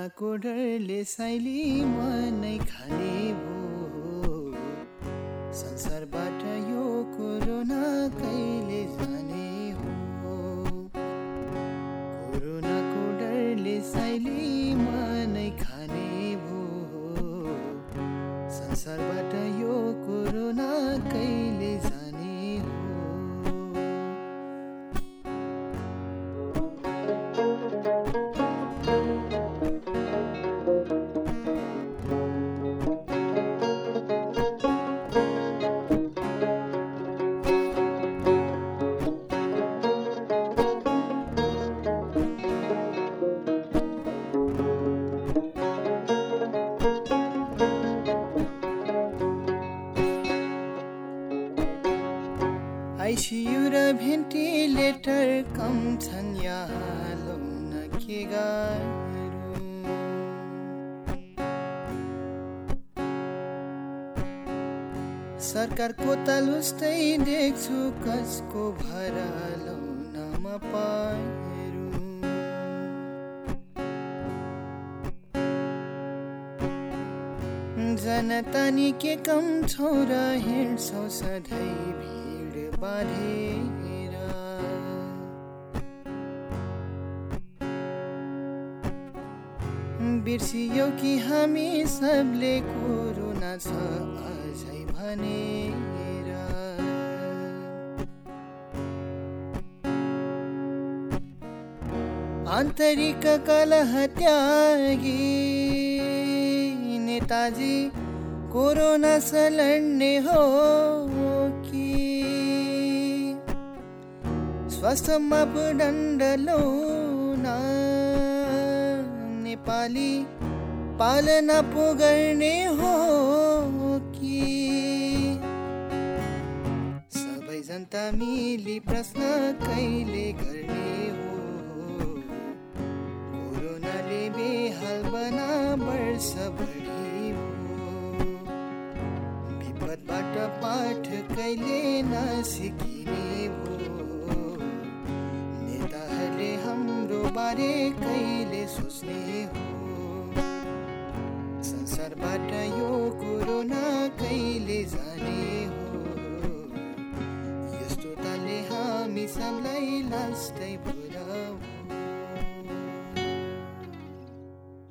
कोरोनाको डरले साइली मनै खाने आइसियु र भेन्टिलेटर कम छन् यहाँ लाउन के गाह्रो सरकारको तालुस्तै देख्छु कसको भरा लाउनमा पारो जनता नि के कम छौ र हिँड्छौ सधैँ बाँधेर। बिर्सियो कि हामी सबले कोरोना छ अझै भनेर। आन्तरिक कलह त्यागी नेताजी कोरोना से लड्ने हो। स्वास्थ्य मापदण्ड लौन नेपाली पालना पो गर्ने हो कि। सबै जनता मिली प्रश्न कहिले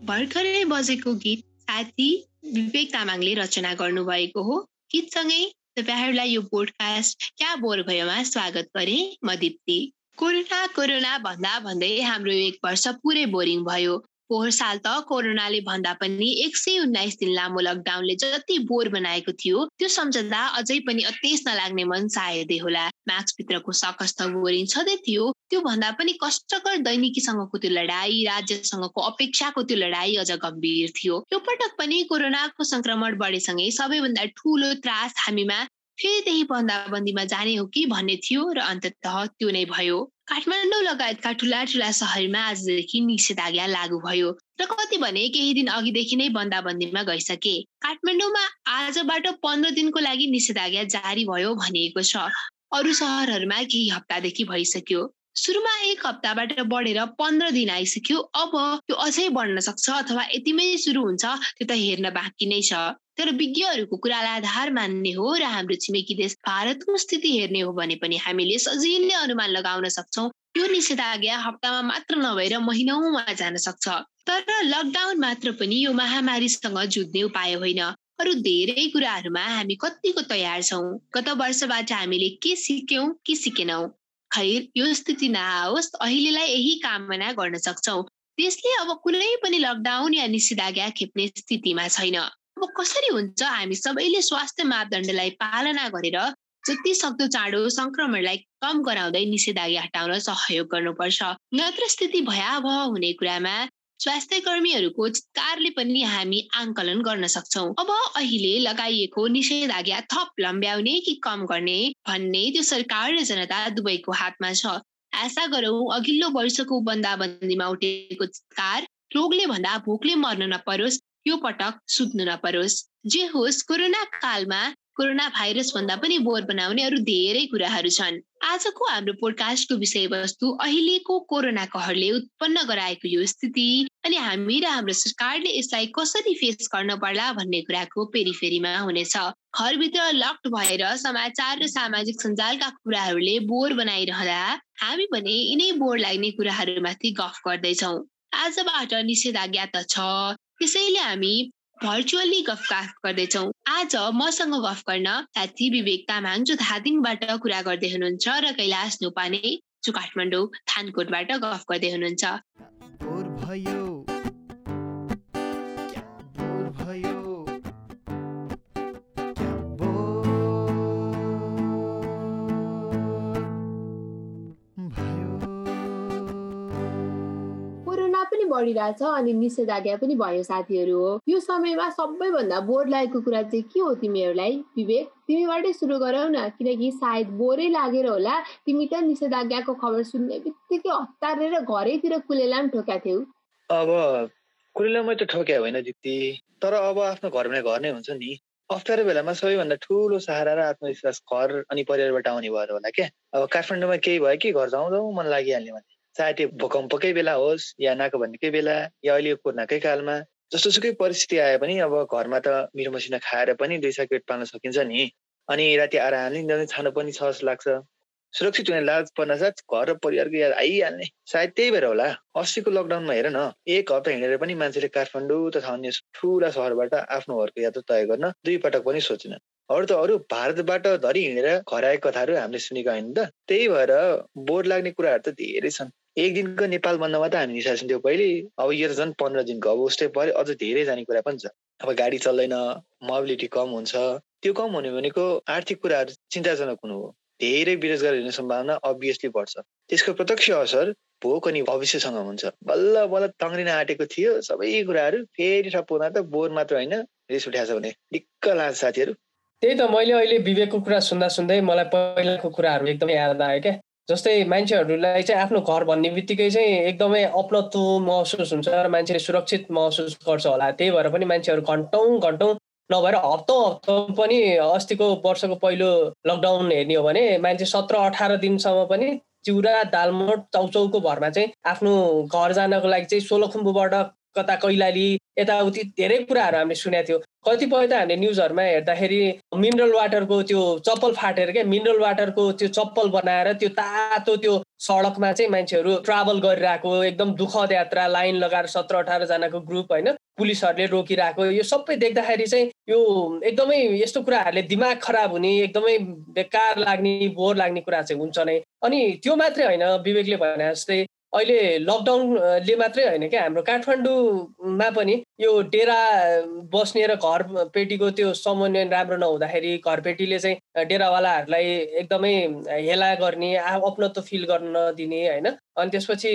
भर्खरै बजेको गीत साथी विवेक तामाङले रचना गर्नुभएको हो। गीतसँगै तपाईँहरूलाई यो पोडकास्ट क्या बोर भयोमा स्वागत गरे म दिप्ती। कोरोना कोरोना भन्दा भन्दै हाम्रो एक वर्ष पुरै बोरिङ भयो। पोहोर साल त कोरोनाले भन्दा पनि एक सय उन्नाइस दिन लामो लकडाउनले जति बोर बनाएको थियो त्यो सम्झँदा अझै पनि अतेस नलाग्ने मन सायदै होला। मार्क्सभित्रको सकस्थ बोरिङ छँदै थियो त्यो भन्दा पनि कष्टकर दैनिकीसँगको त्यो लडाई राज्यसँगको अपेक्षाको त्यो लडाई अझ गम्भीर थियो। यो पटक पनि कोरोनाको संक्रमण बढेसँगै सबैभन्दा ठुलो त्रास हामीमा फेरि त्यही बन्दाबन्दीमा जाने हो कि भन्ने थियो र अन्ततः त्यो नै भयो। काठमाडौँ लगायतका ठुला ठुला सहरमा आजदेखि निषेधाज्ञा लागू भयो र कति भने केही दिन अघिदेखि नै बन्दाबन्दीमा गइसके। काठमाडौँमा आजबाट पन्ध्र दिनको लागि निषेधाज्ञा जारी भयो भनिएको छ। अरू सहरहरूमा केही हप्तादेखि भइसक्यो। सुरुमा एक हप्ताबाट बढेर पन्ध्र दिन आइसक्यो। अब त्यो अझै बढ्न सक्छ अथवा यतिमै सुरु हुन्छ त्यो त हेर्न बाँकी नै छ। तर विज्ञहरूको कुरालाई आधार मान्ने हो र हाम्रो छिमेकी देश भारतको स्थिति हेर्ने हो भने पनि हामीले सजिलै अनुमान लगाउन सक्छौँ। यो निषेधाज्ञा हप्तामा मात्र नभएर महिनौमा जान सक्छ। तर लकडाउन मात्र पनि यो महामारीसँग जुझ्ने उपाय होइन। अरू धेरै कुराहरूमा हामी कतिको तयार छौँ। गत वर्षबाट हामीले के सिक्यौँ के सिकेनौँ? खैर यो स्थिति नआओस् अहिलेलाई यही कामना गर्न सक्छौँ। देशले अब कुनै पनि लकडाउन या निषेधाज्ञा खेप्ने स्थितिमा छैन। अब कसरी हुन्छ हामी सबैले स्वास्थ्य मापदण्डलाई पालना गरेर जति सक्दो चाँडो संक्रमणलाई कम गराउँदै निषेधाज्ञा हटाउन सहयोग गर्नुपर्छ। नत्र स्थिति भयावह हुने कुरामा स्वास्थ्य कर्मीहरूको चितकारले पनि हामी आङ्कलन गर्न सक्छौ। अब अहिले लगाइएको निषेधाज्ञा थप लम्ब्याउने कि कम गर्ने भन्ने त्यो सरकार र जनता दुवैको हातमा छ। आशा गरौँ अघिल्लो वर्षको बन्दाबन्दीमा उठेको चितकार रोगले भन्दा भोकले मर्न नपरोस् यो पटक सुत्नु नपरोस्। जे होस् कोरोना कालमा कोरोना भाइरस भन्दा पनि बोर बनाउने अरू धेरै कुराहरू छन्। आजको हाम्रो पोडकास्टको विषयवस्तु अहिलेको कोरोना कहरले उत्पन्न गराएको यो स्थिति अनि हामी र हाम्रो सरकारले यसलाई कसरी फेस गर्न पर्ला भन्ने कुराको पेरिफेरीमा हुनेछ। घरभित्र लक्ड भएर समाचार र सामाजिक सञ्जालका कुराहरूले बोर बनाइरहँदा हामी भने यिनै बोर लाग्ने कुराहरूमाथि गफ गर्दैछौ। आजबाट निषेधाज्ञा त छ। त्यसैले हामी भर्चुअली गफ गफ गर्दैछौ। आज मसँग गफ गर्न साथी विवेक तामाङ जो धादिङबाट कुरा गर्दै हुनुहुन्छ र कैलाश नुपाने जो काठमाडौँ थानकोटबाट गफ गर्दै हुनुहुन्छ। बढिरहेछ अनि निषेधाज्ञा पनि भयो साथीहरू हो। यो समयमा सबैभन्दा बोर लागेको कुरा चाहिँ के हो तिमीहरूलाई? विवेक तिमीबाटै सुरु गरौ न किनकि सायद बोरै लागेर होला तिमी त निषेधाज्ञाको खबर सुन्ने बित्तिकै हतारेर घरैतिर कुलेला पनि ठोक्या थियौ। अब कुलेला त ठोक्या होइन दिदी तर अब आफ्नो घरमा घर नै हुन्छ नि। अप्ठ्यारो बेलामा सबैभन्दा ठुलो सहारा र आत्मविश्वास घर अनि परिवारबाट आउने भएर होला क्या। अब काठमाडौँमा केही भयो कि घर जाउँ जाउँ मन लागिहाल्ने भने। चाहे त्यो भूकम्पकै बेला होस् या नाको भन्नेकै बेला या अहिले कोरोनाकै कालमा जस्तो सुकै परिस्थिति आए पनि अब घरमा त मिठो मसिना खाएर पनि दुई साग पेट पाल्न सकिन्छ नि। अनि राति आएर हाल्ने छानु पनि छ जस्तो लाग्छ। सुरक्षित हुने लाज पर्न साथ घर र परिवारको याद आइहाल्ने। सायद त्यही भएर होला। अस्तिको लकडाउनमा हेर न एक हप्ता हिँडेर पनि मान्छेले काठमाडौँ तथा अन्य ठुला सहरबाट आफ्नो घरको यात्रा तय गर्न दुई पटक पनि सोचेन अरू त अरू भारतबाट धरि हिँडेर घर आएको कथाहरू हामीले सुनेको होइन त। त्यही भएर बोर लाग्ने कुराहरू त धेरै छन्। एक दिनको नेपाल बन्दमा त हामी निसाइसक्थ्यौँ पहिले अब यो त झन् पन्ध्र दिनको अब उस्तै पऱ्यो। अझ धेरै जाने कुरा पनि छ। अब गाडी चल्दैन मोबिलिटी कम हुन्छ। त्यो कम हुने भनेको आर्थिक कुराहरू चिन्ताजनक हुनु हो। धेरै बेरोजगार हुने सम्भावना अभियसली बढ्छ। त्यसको प्रत्यक्ष असर भोक अनि भविष्यसँग हुन्छ। बल्ल बल्ल तङ्ग्रिन आँटेको थियो सबै कुराहरू फेरि ठप्प हुँदा त बोर मात्र होइन। रिस उठाएको छ भने दिक्क लाग्छ साथीहरू। त्यही त मैले अहिले विवेकको कुरा सुन्दा सुन्दै मलाई पहिलाको कुराहरू एकदमै याद आयो क्या। जस्तै मान्छेहरूलाई चाहिँ आफ्नो घर भन्ने बित्तिकै चाहिँ एकदमै अपनत्व महसुस हुन्छ र मान्छेले सुरक्षित महसुस गर्छ होला। त्यही भएर पनि मान्छेहरू घन्टौँ घन्टौँ नभएर हप्तौँ हप्तौँ पनि अस्तिको वर्षको पहिलो लकडाउन हेर्ने हो भने मान्छे सत्र अठार दिनसम्म पनि चिउरा दालमोट चौचौको भरमा चाहिँ आफ्नो घर जानको लागि चाहिँ सोह्रखुम्बुबाट कता कैलाली यताउति धेरै कुराहरू हामीले सुनेको थियो। कतिपय त हामीले न्युजहरूमा हेर्दाखेरि मिनरल वाटरको त्यो चप्पल फाटेर क्या मिनरल वाटरको त्यो चप्पल बनाएर त्यो तातो त्यो सडकमा चाहिँ मान्छेहरू ट्राभल गरिरहेको एकदम दुःखद यात्रा लाइन लगाएर सत्र अठारजनाको ग्रुप होइन पुलिसहरूले रोकिरहेको यो सबै देख्दाखेरि चाहिँ यो एकदमै यस्तो कुराहरूले दिमाग खराब हुने एकदमै बेकार लाग्ने बोर लाग्ने कुरा चाहिँ हुन्छ नै। अनि त्यो मात्रै होइन विवेकले भने जस्तै अहिले लकडाउनले मात्रै होइन क्या? हाम्रो काठमाडौँमा पनि यो डेरा बस्ने र घर पेटीको त्यो समन्वय राम्रो नहुँदाखेरि घरपेटीले चाहिँ डेरावालाहरूलाई एकदमै हेला गर्ने अपनत्व फिल गर्न नदिने होइन। अनि त्यसपछि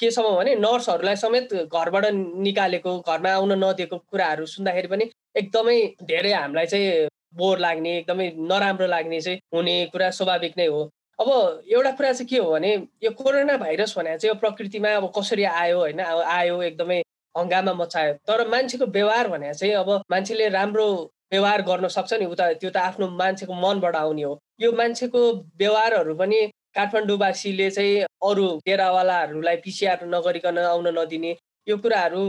केसम्म भने नर्सहरूलाई समेत घरबाट निकालेको घरमा आउन नदिएको कुराहरू सुन्दाखेरि पनि एकदमै धेरै हामीलाई चाहिँ बोर लाग्ने एकदमै नराम्रो लाग्ने चाहिँ हुने कुरा स्वाभाविक नै हो। अब एउटा कुरा चाहिँ के हो भने यो कोरोना भाइरस भने चाहिँ प्रकृतिमा अब कसरी आयो होइन आयो एकदमै हङ्गामा मचायो तर मान्छेको व्यवहार भने चाहिँ अब मान्छेले राम्रो व्यवहार गर्न सक्छ नि उता त्यो त आफ्नो मान्छेको मनबाट आउने हो। यो मान्छेको व्यवहारहरू पनि काठमाडौँवासीले चाहिँ अरू डेरावालाहरूलाई पिसिआर नगरिकन आउन नदिने यो कुराहरू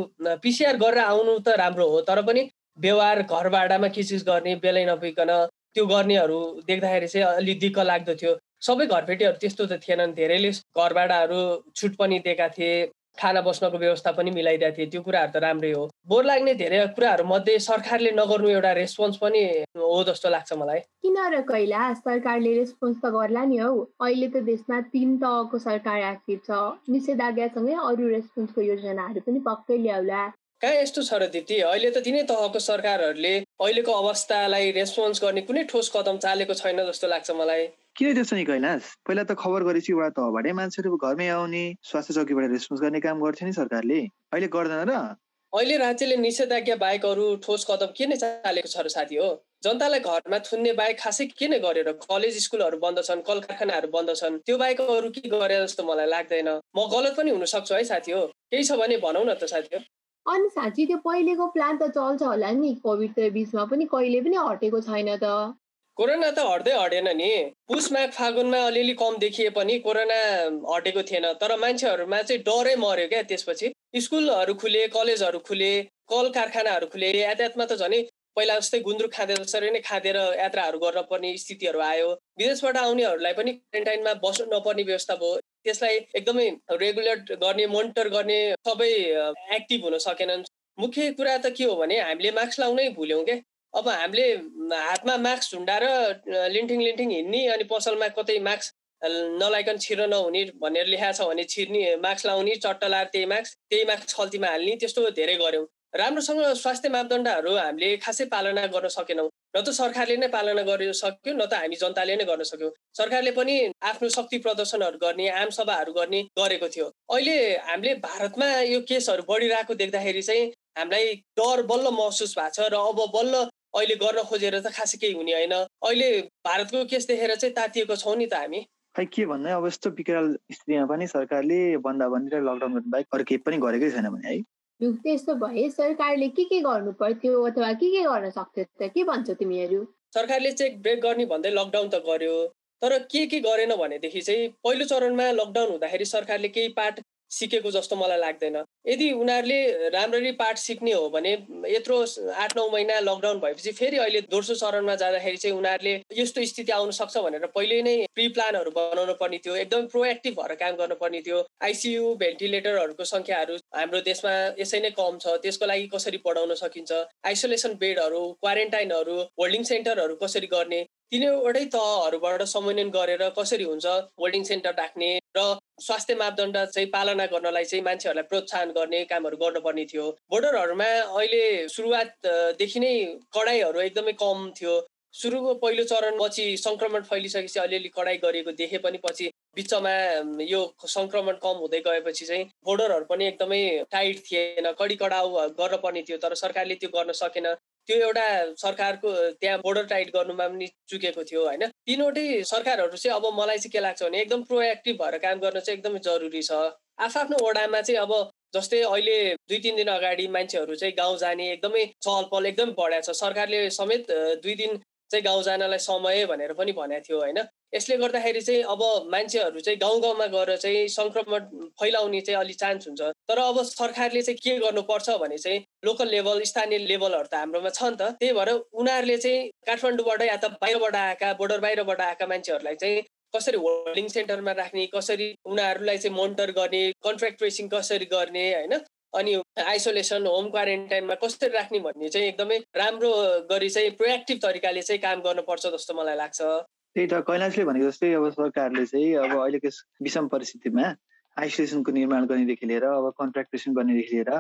पिसिआर गरेर आउनु त राम्रो हो तर पनि व्यवहार घरबाडामा के चिज गर्ने बेलै नपुगिकन त्यो गर्नेहरू देख्दाखेरि चाहिँ अलिक दिक्क लाग्दो थियो। सबै घरपेटीहरू त्यस्तो त थिएनन् धेरैले घरबाडाहरू छुट पनि दिएका थिए खाना बस्नको व्यवस्था पनि मिलाइदिएको थिए त्यो कुराहरू त राम्रै हो। बोर लाग्ने धेरै कुराहरू मध्ये सरकारले नगर्नु एउटा रेस्पोन्स पनि हो जस्तो लाग्छ मलाई। किन र कैला सरकारले रेस्पोन्स त गर्ला नि हौ। अहिले त देशमा तिन तहको सरकार एक्टिभ छ। निषेधाज्ञासँगै अरू रेस्पोन्सको योजनाहरू पनि पक्कै ल्याउला। कहाँ यस्तो छ र दिदी अहिले त तिनै तहको सरकारहरूले अहिलेको अवस्थालाई रेस्पोन्स गर्ने कुनै ठोस कदम चालेको छैन जस्तो लाग्छ मलाई। किन त्यस्तो नि कैलाश? पहिला त खबर गरेपछि एउटा तहबाटै मान्छेहरू घरमै आउने स्वास्थ्य चौकीबाट रेस्पोन्स गर्ने काम गर्थ्यो नि सरकारले। अहिले गर्दैन र। अहिले राज्यले निषेधाज्ञा बाहेक अरू ठोस कदम के नै चालेको छ र साथी हो? जनतालाई घरमा थुन्ने बाहेक खासै के नै गरेर कलेज स्कुलहरू बन्द छन् कल कारखानाहरू बन्द छन् त्यो बाहेक अरू के गरे जस्तो मलाई लाग्दैन। म गलत पनि हुन सक्छु है साथी हो। केही छ भने भनौ न त साथी हो। अनि साँच्ची त्यो पहिलेको प्लान त चल्छ होला नि। कोभिड बिचमा पनि कहिले पनि हटेको छैन त। कोरोना त हट्दै हटेन नि। पुस माघ फागुनमा अलिअलि कम देखिए पनि कोरोना हटेको थिएन। तर मान्छेहरूमा चाहिँ डरै मऱ्यो क्या त्यसपछि। स्कुलहरू खुले कलेजहरू खुले कल कारखानाहरू खुले यातायातमा त झनै पहिला जस्तै गुन्द्रुक खाँदै जसरी नै खाँदेर यात्राहरू गर्न पर्ने स्थितिहरू आयो। विदेशबाट आउनेहरूलाई पनि क्वारेन्टाइनमा बस्नु नपर्ने व्यवस्था भयो। त्यसलाई एकदमै रेगुलेट गर्ने मोनिटर गर्ने सबै एक्टिभ हुन सकेनन्। मुख्य कुरा त के हो भने हामीले मास्क लाउनै भुल्यौँ क्या अब हामीले हातमा मास्क झुन्डाएर लिन्टिङ लिन्टिङ हिँड्ने अनि पसलमा कतै मास्क नलाइकन छिर्न नहुने भनेर लेखाएको छ भने छिर्ने मास्क लाउने चट्ट लाएर त्यही मास्क त्यही मास्क खल्तीमा हाल्ने त्यस्तो धेरै गऱ्यौँ। राम्रोसँग स्वास्थ्य मापदण्डहरू हामीले खासै पालना गर्न सकेनौँ। न त सरकारले नै पालना गर्न सक्यो न त हामी जनताले नै गर्न सक्यौँ। सरकारले पनि आफ्नो शक्ति प्रदर्शनहरू गर्ने आम सभाहरू गर्ने गरेको थियो। अहिले हामीले भारतमा यो केसहरू बढिरहेको देख्दाखेरि चाहिँ हामीलाई डर बल्ल महसुस भएको छ र अब बल्ल अहिले गर्न खोजेर त खासै केही हुने होइन। अहिले भारतको केस देखेर चाहिँ तातिएको छौँ नि त हामी। खै के भन्ने अब यस्तो विकराल स्थितिमा पनि सरकारले बन्दाबन्दी र लकडाउन गर्नु बाहेक अरू केही पनि गरेकै छैन भने है। त्यस्तो भए सरकारले के के गर्नु पर्थ्यो अथवा के के गर्न सक्थ्यो त के भन्छ तिमीहरू? सरकारले चेक ब्रेक गर्ने भन्दै लकडाउन त गर्यो तर के के गरेन भनेदेखि चाहिँ पहिलो चरणमा लकडाउन हुँदाखेरि सरकारले केही पार्ट सिकेको जस्तो मलाई लाग्दैन। यदि उनीहरूले राम्ररी पाठ सिक्ने हो भने यत्रो आठ नौ महिना लकडाउन भएपछि फेरि अहिले दोस्रो चरणमा जाँदाखेरि चाहिँ उनीहरूले यस्तो स्थिति आउन सक्छ भनेर पहिले नै प्रि प्लानहरू बनाउनु पर्ने थियो एकदमै प्रोएक्टिभ भएर काम गर्नुपर्ने थियो। आइसियु भेन्टिलेटरहरूको सङ्ख्याहरू हाम्रो देशमा यसै नै कम छ त्यसको लागि कसरी बढाउन सकिन्छ? आइसोलेसन बेडहरू क्वारेन्टाइनहरू होल्डिङ सेन्टरहरू कसरी गर्ने? तिनवटै तहहरूबाट समन्वयन गरेर कसरी हुन्छ? होल्डिङ सेन्टर राख्ने र स्वास्थ्य मापदण्ड चाहिँ पालना गर्नलाई चाहिँ मान्छेहरूलाई प्रोत्साहन गर्ने कामहरू गर्नुपर्ने थियो। बोर्डरहरूमा अहिले सुरुवातदेखि नै कडाइहरू एकदमै कम थियो। सुरुको पहिलो चरण पछि सङ्क्रमण फैलिसकेपछि अलिअलि कडाइ गरिएको देखे पनि पछि बिचमा यो सङ्क्रमण कम हुँदै गएपछि चाहिँ बोर्डरहरू पनि एकदमै टाइट थिएन कडी कडाउ गर्नुपर्ने थियो तर सरकारले त्यो गर्न सकेन। त्यो एउटा सरकारको त्यहाँ बोर्डर टाइट गर्नुमा पनि चुकेको थियो होइन? तिनवटै सरकारहरू चाहिँ अब मलाई चाहिँ के लाग्छ भने एकदम प्रोएक्टिभ भएर काम गर्न चाहिँ एकदमै जरुरी छ। आफ्नो वडामा चाहिँ अब जस्तै अहिले दुई तिन दिन अगाडि मान्छेहरू चाहिँ गाउँ जाने एकदमै चहल पहल एकदमै बढाएको छ। सरकारले समेत दुई दिन चाहिँ गाउँ जानलाई समय भनेर पनि भनेको थियो होइन? यसले गर्दाखेरि चाहिँ अब मान्छेहरू चाहिँ गाउँ गाउँमा गएर चाहिँ सङ्क्रमण फैलाउने चाहिँ अलिक चान्स हुन्छ। तर अब सरकारले चाहिँ के गर्नुपर्छ भने चाहिँ लोकल लेभल स्थानीय लेभलहरू त हाम्रोमा छ नि त। त्यही भएर उनीहरूले चाहिँ काठमाडौँबाट या त बाहिरबाट आएका बोर्डर बाहिरबाट आएका मान्छेहरूलाई चाहिँ कसरी होल्डिङ सेन्टरमा राख्ने कसरी उनीहरूलाई चाहिँ मोनिटर गर्ने कन्ट्र्याक्ट ट्रेसिङ कसरी गर्ने होइन? अनि आइसोलेसन होम क्वारेन्टाइनमा कसरी राख्ने भन्ने चाहिँ एकदमै राम्रो गरी चाहिँ प्रोएक्टिभ तरिकाले चाहिँ काम गर्नुपर्छ जस्तो मलाई लाग्छ। त्यही त कैलाशले भनेको जस्तै अब सरकारले चाहिँ अब अहिलेको विषम परिस्थितिमा आइसोलेसनको निर्माण गर्नेदेखि लिएर अब कन्ट्राक्टेसन गर्नेदेखि लिएर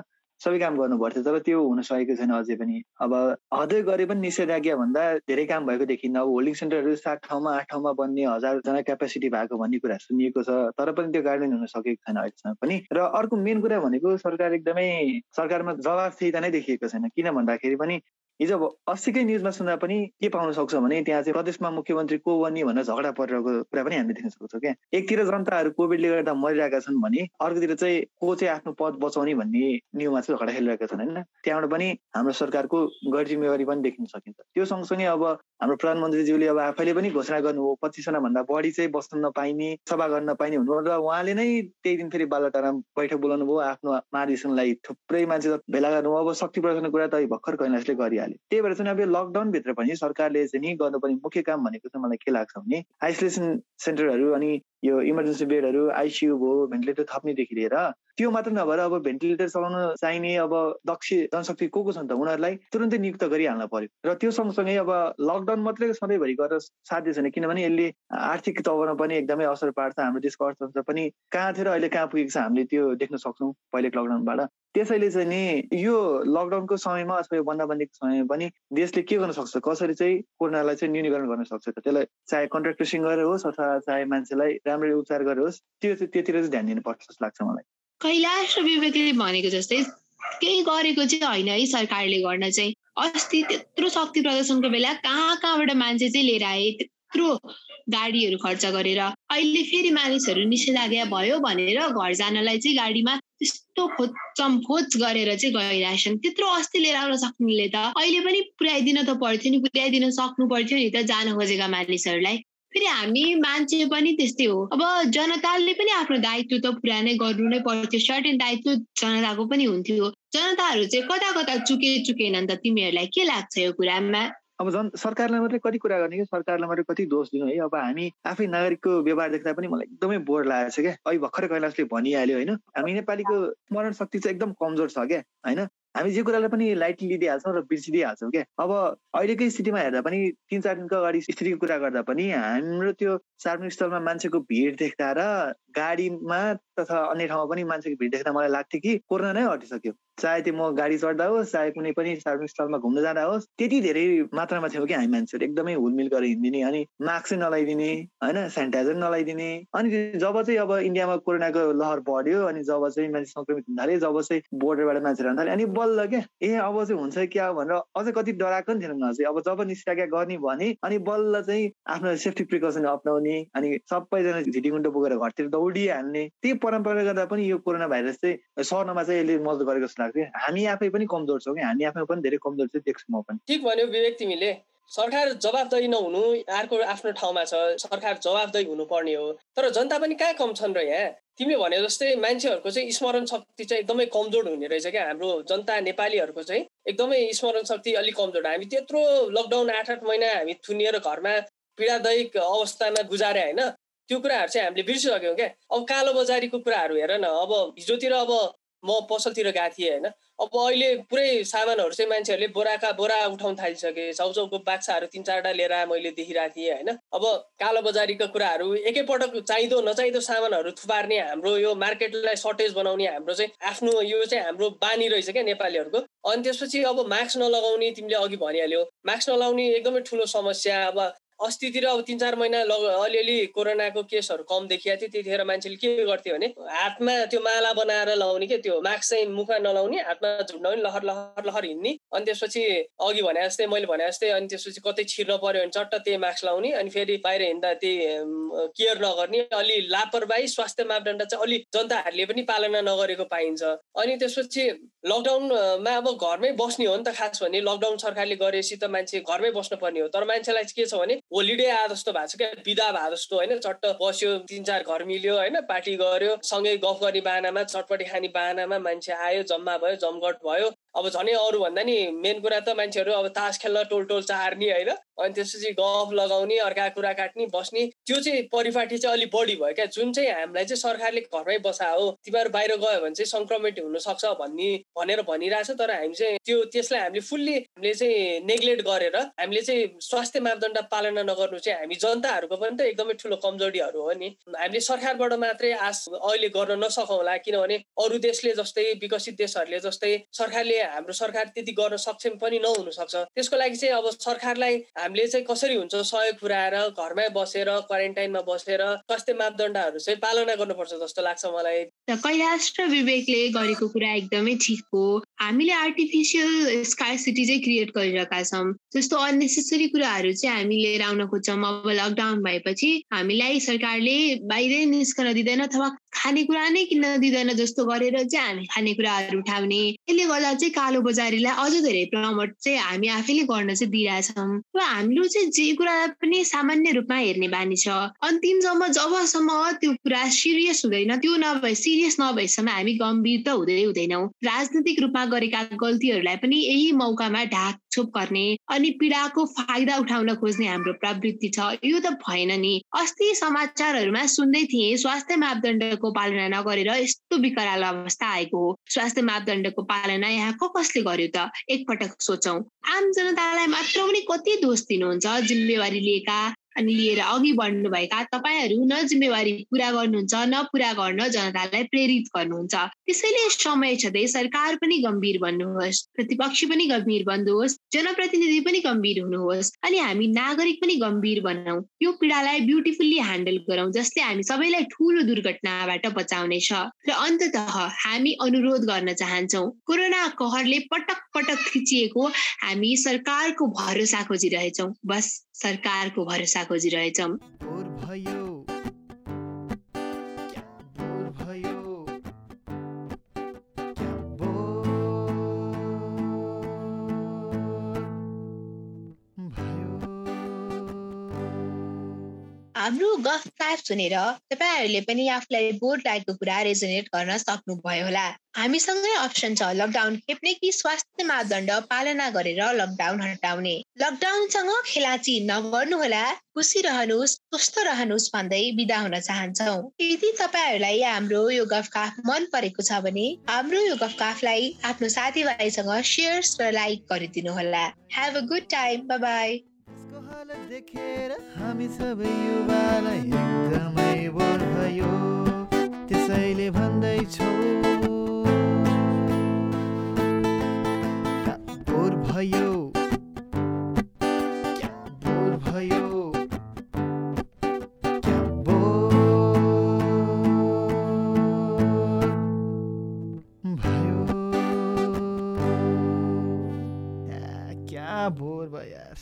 सबै काम गर्नु पर्थ्यो तर त्यो हुन सकेको छैन अझै पनि। अब हदै गरे पनि निषेधाज्ञा भन्दा धेरै काम भएको देखिन्न। अब होल्डिङ सेन्टरहरू सात ठाउँमा आठ ठाउँमा बन्ने हजारजना क्यापेसिटी भएको भन्ने कुरा सुनिएको छ तर पनि त्यो गार्डन हुन सकेको छैन अहिलेसम्म पनि। र अर्को मेन कुरा भनेको सरकार एकदमै सरकारमा जवाबदेहिता नै देखिएको छैन। किन भन्दाखेरि पनि हिजो अस्तिकै न्युजमा सुन्दा पनि के पाउन सक्छौँ भने त्यहाँ चाहिँ प्रदेशमा मुख्यमन्त्री को बन्ने भनेर झगडा परिरहेको कुरा पनि हामीले देख्न सक्छौँ क्या? एकतिर जनताहरू कोभिडले गर्दा मरिरहेका छन् भने अर्कोतिर चाहिँ को चाहिँ आफ्नो पद बचाउने भन्ने नियममा चाहिँ झगडा खेलिरहेका छन् होइन? त्यहाँबाट पनि हाम्रो सरकारको गैर जिम्मेवारी पनि देखिन सकिन्छ। त्यो सँगसँगै अब हाम्रो प्रधानमन्त्रीज्यूले अब आफैले पनि घोषणा गर्नु हो पच्चिसजना भन्दा बढी चाहिँ बस्न नपाइने सभा गर्न नपाइने हुनु र उहाँले नै त्यही दिन फेरि बालटारा बैठक बोलाउनु भयो आफ्नो महाधिवेशनलाई थुप्रै मान्छे भेला गर्नु अब शक्ति प्रदर्शनको कुरा त भर्खर कैलाशले गरिहाल्यो। त्यही भएर चाहिँ अब यो लकडाउनभित्र पनि सरकारले चाहिँ नि गर्नुपर्ने मुख्य काम भनेको चाहिँ मलाई के लाग्छ भने आइसोलेसन सेन्टरहरू अनि यो इमर्जेन्सी बेडहरू आइसियु भयो भेन्टिलेटर थप्नेदेखि लिएर त्यो मात्र नभएर अब भेन्टिलेटर चलाउन चाहिने अब दक्ष जनशक्ति को को छन् त? उनीहरूलाई तुरन्तै नियुक्त गरिहाल्न पर्यो। र त्यो सँगसँगै अब लकडाउन मात्रै सधैँभरि गरेर साध्य छैन। किनभने यसले आर्थिक तवरमा पनि एकदमै असर पार्छ। हाम्रो देशको अर्थतन्त्र पनि कहाँ थियो र अहिले कहाँ पुगेको छ हामीले त्यो देख्न सक्छौँ पहिलेको लकडाउनबाट त्यसैले चाहिँ नि यो लकडाउनको समयमा अथवा यो बन्दाबन्दीको समयमा पनि देशले के गर्न सक्छ? कसरी चाहिँ कोरोनालाई चाहिँ न्यूनीकरण गर्न सक्छ त? त्यसलाई चाहे कन्ट्राक्ट ट्रेसिङ गरेर होस् अथवा चाहे मान्छेलाई राम्ररी उपचार गरेर होस् त्यो चाहिँ त्यतिर चाहिँ ध्यान दिनुपर्छ जस्तो लाग्छ मलाई। कैलाश विवेकले भनेको जस्तै केही गरेको चाहिँ होइन है सरकारले गर्न चाहिँ। अस्ति त्यत्रो शक्ति प्रदर्शनको बेला कहाँ कहाँबाट मान्छे चाहिँ लिएर आए? त्यत्रो गाडीहरू खर्च गरेर अहिले फेरि मानिसहरू निषेधाज्ञा भयो भनेर घर जानलाई चाहिँ गाडीमा त्यस्तो खोचम खोच गरेर चाहिँ गइरहेछन्। त्यत्रो अस्ति लिएर आउन सक्नेले त। अहिले पनि पुर्याइदिन त पर्थ्यो नि पुर्याइदिन सक्नु पर्थ्यो नि त जान खोजेका मानिसहरूलाई। फेरि हामी मान्छे पनि त्यस्तै हो। अब जनताले पनि आफ्नो दायित्व त पुरा नै गर्नु नै पर्थ्यो। सर्टेन दायित्व जनताको पनि हुन्थ्यो। जनताहरू चाहिँ कता कता चुके चुकेनन् त तिमीहरूलाई? के लाग्छ यो कुरामा? अब झन् सरकारलाई मात्रै कति कुरा गर्ने कि? सरकारलाई मात्रै कति दोष दिनु? है अब हामी आफै नागरिकको व्यवहार देख्दा पनि मलाई एकदमै बोर लागेको छ क्या। अहिले भर्खरै कैलाशले भनिहाल्यो होइन? हामी नेपालीको स्मरण शक्ति चाहिँ एकदम कमजोर छ क्या होइन? हामी जे कुरालाई पनि लाइटली लिइदिइहाल्छौँ र बिर्सिदिइहाल्छौँ क्या। अब अहिलेकै स्थितिमा हेर्दा पनि तिन चार दिनको अगाडि स्थितिको कुरा गर्दा पनि हाम्रो त्यो सार्वजनिक स्थलमा मान्छेको भिड देख्दा र गाडीमा तथा अन्य ठाउँमा पनि मान्छेको भिड देख्दा मलाई लाग्थ्यो कि कोरोना नै हटिसक्यो चाहे त्यो म गाडी चढ्दा होस् चाहे कुनै पनि सार्वजनिक स्थलमा घुम्न जाँदा होस् त्यति धेरै मात्रामा थियो कि हामी मान्छेहरू एकदमै हुलमिल गरेर हिँडिदिने अनि मास्क चाहिँ नलाइदिने होइन सेनिटाइजर नलाइदिने। अनि जब चाहिँ अब इन्डियामा कोरोनाको लहर बढ्यो अनि जब चाहिँ मान्छे सङ्क्रमित हुन थाल्यो जब चाहिँ बोर्डरबाट मान्छेहरू आउन थाल्यो अनि बल्ल क्या ए अब चाहिँ हुन्छ क्या भनेर अझै कति डराएको नि थिएन चाहिँ अब जब निस्किराख्या गर्ने भने अनि बल्ल चाहिँ आफ्नो सेफ्टी प्रिकसन अप्नाउने अनि सबैजना झिटिकुन्डो बोकेर घरतिर दौडिहाल्ने त्यही परम्परा गर्दा पनि यो कोरोना भाइरस चाहिँ सर्नमा चाहिँ यसले मद्दत गरेको जस्तो लाग्थ्यो। हामी आफै पनि कमजोर छौँ कि? हामी आफै पनि धेरै कमजोर चाहिँ देख्छु म पनि। ठिक भन्यो विवेक तिमीले। सरकार जवाबदही नहुनु अर्को आफ्नो ठाउँमा छ। सरकार जवाबदही हुनुपर्ने हो। तर जनता पनि कहाँ कम छन् र यहाँ? तिमीले भने जस्तै मान्छेहरूको चाहिँ स्मरण शक्ति चाहिँ एकदमै कमजोर हुने रहेछ क्या। हाम्रो जनता नेपालीहरूको चाहिँ एकदमै स्मरण शक्ति अलिक कमजोर। हामी त्यत्रो लकडाउन आठ आठ महिना हामी थुनिएर घरमा पीडादायक अवस्थामा गुजारे होइन? त्यो कुराहरू चाहिँ हामीले बिर्सिसक्यौँ क्या। अब कालो बजारीको कुराहरू हेर न अब हिजोतिर अब म पसलतिर गएको थिएँ होइन। अब अहिले पुरै सामानहरू चाहिँ मान्छेहरूले बोराका बोरा उठाउन थालिसके छाउछाउको बाक्साहरू तिन चारवटा लिएर मैले देखिरहेको थिएँ होइन। अब कालो बजारीको कुराहरू एकैपटक चाहिँदो नचाहिँदो सामानहरू थुपार्ने हाम्रो यो मार्केटलाई सर्टेज बनाउने हाम्रो चाहिँ आफ्नो यो चाहिँ हाम्रो बानी रहेछ क्या नेपालीहरूको। अनि त्यसपछि अब मास्क नलगाउने तिमीले अघि भनिहाल्यो मास्क नलाउने एकदमै ठुलो समस्या। अब अस्तितिर अब तिन चार महिना लग अलिअलि कोरोनाको केसहरू कम देखिएको थियो त्यतिखेर मान्छेले के गर्थ्यो भने हातमा त्यो माला बनाएर लगाउने क्या त्यो मास्क चाहिँ मुखमा नलाउने हातमा झुन्डाउने लहर लहर लहर हिँड्ने। अनि त्यसपछि अघि भने जस्तै मैले भने जस्तै अनि त्यसपछि कतै छिर्न पर्यो भने चट्ट त्यही मास्क लाउने अनि फेरि बाहिर हिँड्दा त्यही केयर नगर्ने अलि लापरवाही स्वास्थ्य मापदण्ड चाहिँ अलि जनताहरूले पनि पालना नगरेको पाइन्छ। अनि त्यसपछि लकडाउनमा अब घरमै बस्ने हो नि त खास भने लकडाउन सरकारले गरेपछि त मान्छे घरमै बस्नुपर्ने हो। तर मान्छेलाई के छ भने होलिडे आए जस्तो भएको छ क्या बिदा भए जस्तो होइन? चट्ट बस्यो तिन चार घर मिल्यो होइन? पार्टी गर्यो सँगै गफ गर्ने बाहनामा चटपटी खाने बाहनामा मान्छे आयो जम्मा भयो जमघट भयो। अब झनै अरू भन्दा नि मेन कुरा त मान्छेहरू अब तास खेल्न टोल टोल चार्ने होइन। अनि त्यसपछि गफ लगाउने अर्का कुरा काट्ने बस्ने। त्यो चाहिँ परिपाटी चाहिँ अलिक बढी भयो क्या। जुन चाहिँ हामीलाई चाहिँ सरकारले घरमै बसा हो तिमीहरू बाहिर गयो भने चाहिँ सङ्क्रमित हुनसक्छ भन्ने भनेर भनिरहेछ। तर हामी चाहिँ त्यो त्यसलाई हामीले फुल्ली हामीले चाहिँ नेग्लेक्ट गरेर हामीले चाहिँ स्वास्थ्य मापदण्ड पालना नगर्नु चाहिँ हामी जनताहरूको पनि त एकदमै ठुलो कमजोरीहरू हो नि। हामीले सरकारबाट मात्रै आश अहिले गर्न नसकौँला। किनभने अरू देशले जस्तै विकसित देशहरूले जस्तै सरकारले हाम्रो सरकार त्यति गर्न सक्षम पनि नहुन सक्छ त्यसको लागि चाहिँ अब सरकारलाई हामीले चाहिँ कसरी हुन्छ सहयोग पुऱ्याएर घरमै बसेर क्वारेन्टाइनमा बसेर स्वास्थ्य मापदण्डहरू चाहिँ पालना गर्नुपर्छ जस्तो लाग्छ मलाई। कैलाश र विवेकले गरेको कुरा एकदमै ठिक हो। हामीले आर्टिफिसियल स्काइसिटी चाहिँ क्रिएट गरिरहेका छौँ। जस्तो अननेसेसरी कुराहरू चाहिँ हामी लिएर आउन खोज्छौँ। अब लकडाउन भएपछि हामीलाई सरकारले बाहिरै निस्कन दिँदैन अथवा खानेकुरा नै किन्न दिँदैन जस्तो गरेर चाहिँ हामी खानेकुराहरू उठाउने। यसले गर्दा चाहिँ कालो बजारीलाई अझ धेरै प्रमोट चाहिँ हामी आफैले गर्न चाहिँ दिइरहेछौँ। र हाम्रो चाहिँ जे कुरा पनि सामान्य रूपमा हेर्ने बानी छ अन्तिमसम्म जबसम्म त्यो कुरा सिरियस हुँदैन त्यो नभए सिरियस नभएसम्म हामी गम्भीर त हुँदै हुँदैनौँ। राजनीतिक रूपमा गरेका गल्तीहरूलाई पनि यही मौकामा ढाकछोप गर्ने अनि पीडाको फाइदा उठाउन खोज्ने हाम्रो प्रवृत्ति छ। यो त भएन नि। अस्ति समाचारहरूमा सुन्दै थिएँ स्वास्थ्य मापदण्डको पालना नगरेर यस्तो विकराल अवस्था आएको हो। स्वास्थ्य मापदण्डको पालना यहाँ को कसले गर्यो त? एकपटक सोचौँ। आम जनतालाई मात्र पनि कति दोष दिनुहुन्छ? जिम्मेवारी लिएका अनि लिएर अघि बढ्नुभएका तपाईँहरू न जिम्मेवारी पुरा गर्नुहुन्छ न पुरा गर्न जनतालाई प्रेरित गर्नुहुन्छ। त्यसैले समय छँदै सरकार पनि गम्भीर बन्नुहोस् प्रतिपक्ष पनि गम्भीर बन्नुहोस् जनप्रतिनिधि पनि गम्भीर हुनुहोस् अनि हामी नागरिक पनि गम्भीर बनाऊ। यो पीडालाई ब्युटिफुल्ली ह्यान्डल गरौँ जसले हामी सबैलाई ठुलो दुर्घटनाबाट बचाउनेछ। र अन्तत हामी अनुरोध गर्न चाहन्छौ कोरोना कहरले पटक खिचिएको हामी सरकारको भरोसा खोजिरहेछौँ। बस सरकारको भरोसा खोजिरहेछौँ। हाम्रो गफ क्लास सुनेर तपाईँहरूले पनि आफूलाई बोर लागेको कुरा रेजोनेट गर्न सक्नुभयो होला। हामीसँगै अप्सन छ लकडाउन खेप्ने कि स्वास्थ्य मापदण्ड पालना गरेर लकडाउन हटाउने। लकडाउनसँग खेलाची नगर्नुहोला खुसी रहनुहोस् स्वस्थ रहनुहोस् भन्दै बिदा हुन चाहन्छौ। यदि तपाईँहरूलाई हाम्रो यो गफकाफ मन परेको छ भने हाम्रो यो गफकाफलाई आफ्नो साथीभाइसँग सेयर्स र लाइक गरिदिनु होला। Have a good time bye हालत देखेर हामी सबै युवालाई एकदमै बोर भयो त्यसैले भन्दैछौ। बोर भयो? बोर भयो? क्या बोर भयो यार?